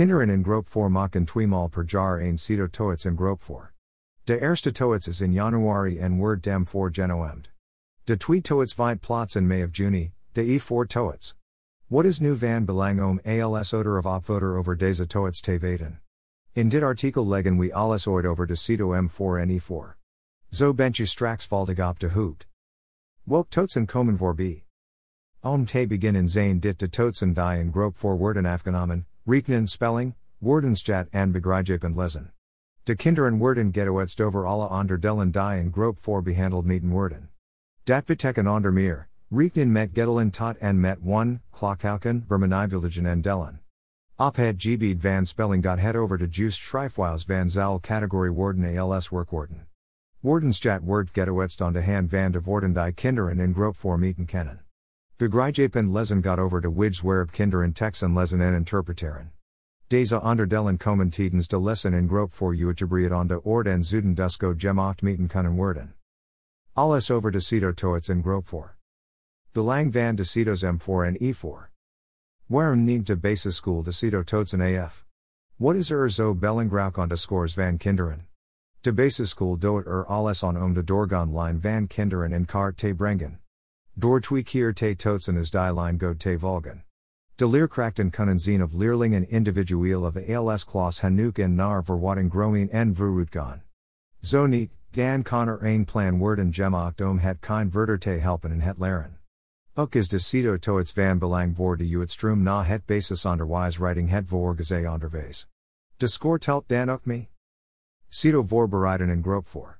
Kinderen in Groep 4 maken tweemaal per jaar een Cito toets in Groep 4. De eerste toets is in januari en wordt dem voor genoemd. De twee toets vindt plaats in May of Juni, de e4 toets. What is nu van belang om als oder of opvoter over deze toets te weten? In dit artikel leggen we alles ooit over de Cito M4 en E4. Zo bent je straks valdig op de hoed. Woke toetsen komen voor b. Om te beginnen zijn dit de toetsen die in groep voor worden afgenomen, rekenen spelling, woordenschat en begrijpen lezen. De kinderen worden getoetst over alle onderdelen die in groep voor behandeld meten worden. Dat betekent onder meer, rekenen met getelen tot en met 1, klokhauken, vermenigvuldigen en delen. Op het gebied van spelling head over de juist schrijfwijs van zal category woorden als werkwoorden. Woordenschat wordt getoetst on de hand van de woorden die kinderen in groep voor meten kennen. Begrijpen lezen got over to wigs waarop kinderen teksten lezen en interpreteren. Deze onderdelen komen tijdens de lessen in groep voor uitgebreid on de ord en zuden dusko gemacht meten kunnen worden. Alles over de Cito toets in groep voor. Belang van de Cito's M4 en E4. Waarom niet de basisschool de Cito toetsen AF? What is er zo belangrijk on de scores van kinderen? De basisschool doet er alles on om de doorgaan line van kinderen in kaart te brengen. Door twee keer te toetsen is die line go te volgen. De leerkrachten kunnen zien of leerlingen individueel of als klas genoeg en naar verwatting groeien en vooruitgaan. Zo niet, dan kan er een plan worden gemaakt om het kind verder te helpen en het leren. Ook is de Cito toets van belang voor de uitstrum na het basis onderwijs writing het voorgeze onderwijs. De score telt dan ook me? Cito voorbereiden en groep voor.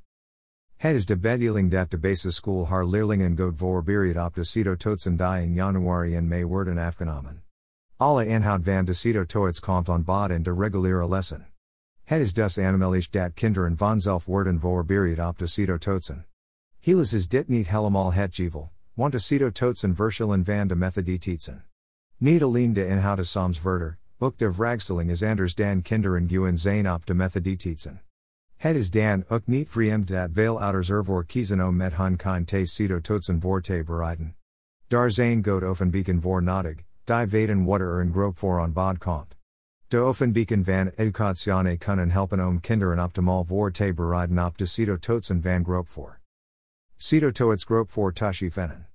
Het is de bedeling dat de basisschool haar leerlingen goed voorbereid op de Cito toetsen die in januari en mei worden afgenomen. Alle inhoud van de Cito toets komt on bod in de reguliere lessen. Het is dus aanmelig dat kinderen vanzelf worden voorbereid op de Cito toetsen. Hielis is dit niet helemaal het geval, want de Cito toetsen verschillen van de methode tietsen. Niet alleen de inhoud is soms verder, ook de vraagstelling is anders dan kinderen guen zijn op de methode tietsen. Het is dan ook niet vreemd dat veel ouders ervoor kiezen om met hun kind te Cito toetsen voor te bereiden. Daar zijn goed oefenbeken voor nodig, die weten wat er in groep voor on bod komt. De oefenbeken van educatione kunnen helpen om kinderen optimal voor te bereiden op de Cito toetsen van groep voor. Cito toets groep voor tashi fenen.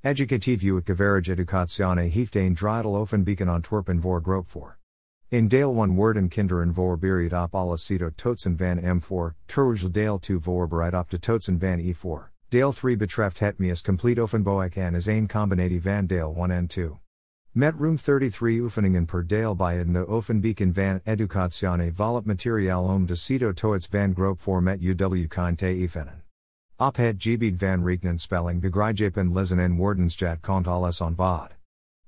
Educatief uitgeverige educatione heeft een drietal oefenbeken ontworpen voor groep voor. In Dale 1 worden kinderen voorbereid op alle Cito toetsen van M4, terwijl Dale 2 voorbereid op de toetsen van E4. Dale 3 betreft het meest complete oefenboek en is een combinatie van Dale 1 en 2. Met room 33 oefeningen per deel bij de oefenbeken van educatione volop materiaal om de Cito toets van groep voor met UW kind te evennen. Op het gebied van rekenen spelling begrijpen lezen en woordenschat komt alles on bod.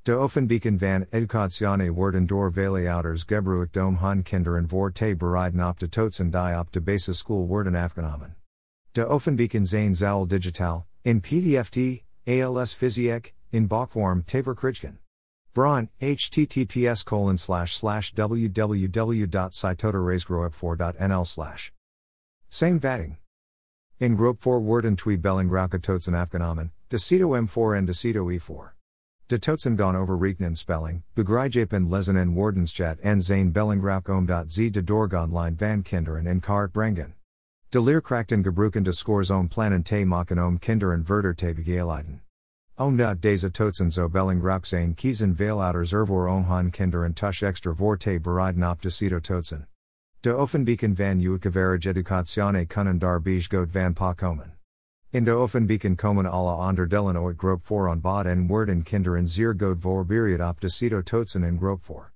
De oefenbeken van educatione worden door vele ouders gebruikt om hun kinderen voor te bereiden op de toetsen die op de basisschool worden afgenomen. De oefenbeken zijn zoal digitaal, in PDFT, ALS fysiek, in bokvorm te verkrijgen. Braun, https colon slash slash www.cytotoraisgroep4.nl slash. Same vatting. In Groep 4 worden twee Bellingrauke toetsen afgenomen, de Cito M4 en de Cito E4. De toetsen gaan over rekenen spelling, begrijpen lezen en woordenschat en zijn Bellingrauk om.z de doorgaan line van kinderen in kaart brengen. De leerkrachten gebruiken de scores om plannen te maken om kinderen verder te begeleiden. Omdat deze toetsen zo Bellingrauk zijn kiezen veel ouders ervoor om hun kinderen tush extra voor te bereiden op de Cito toetsen. De oefenbeken van uitgeverige educatione kunnen daar bij goed van pa komen. In de oefenbeken komen alle onderdelen ooit groep voor on bod en worden kinderen zeer goed voorbereid op de Cito toetsen in groep voor.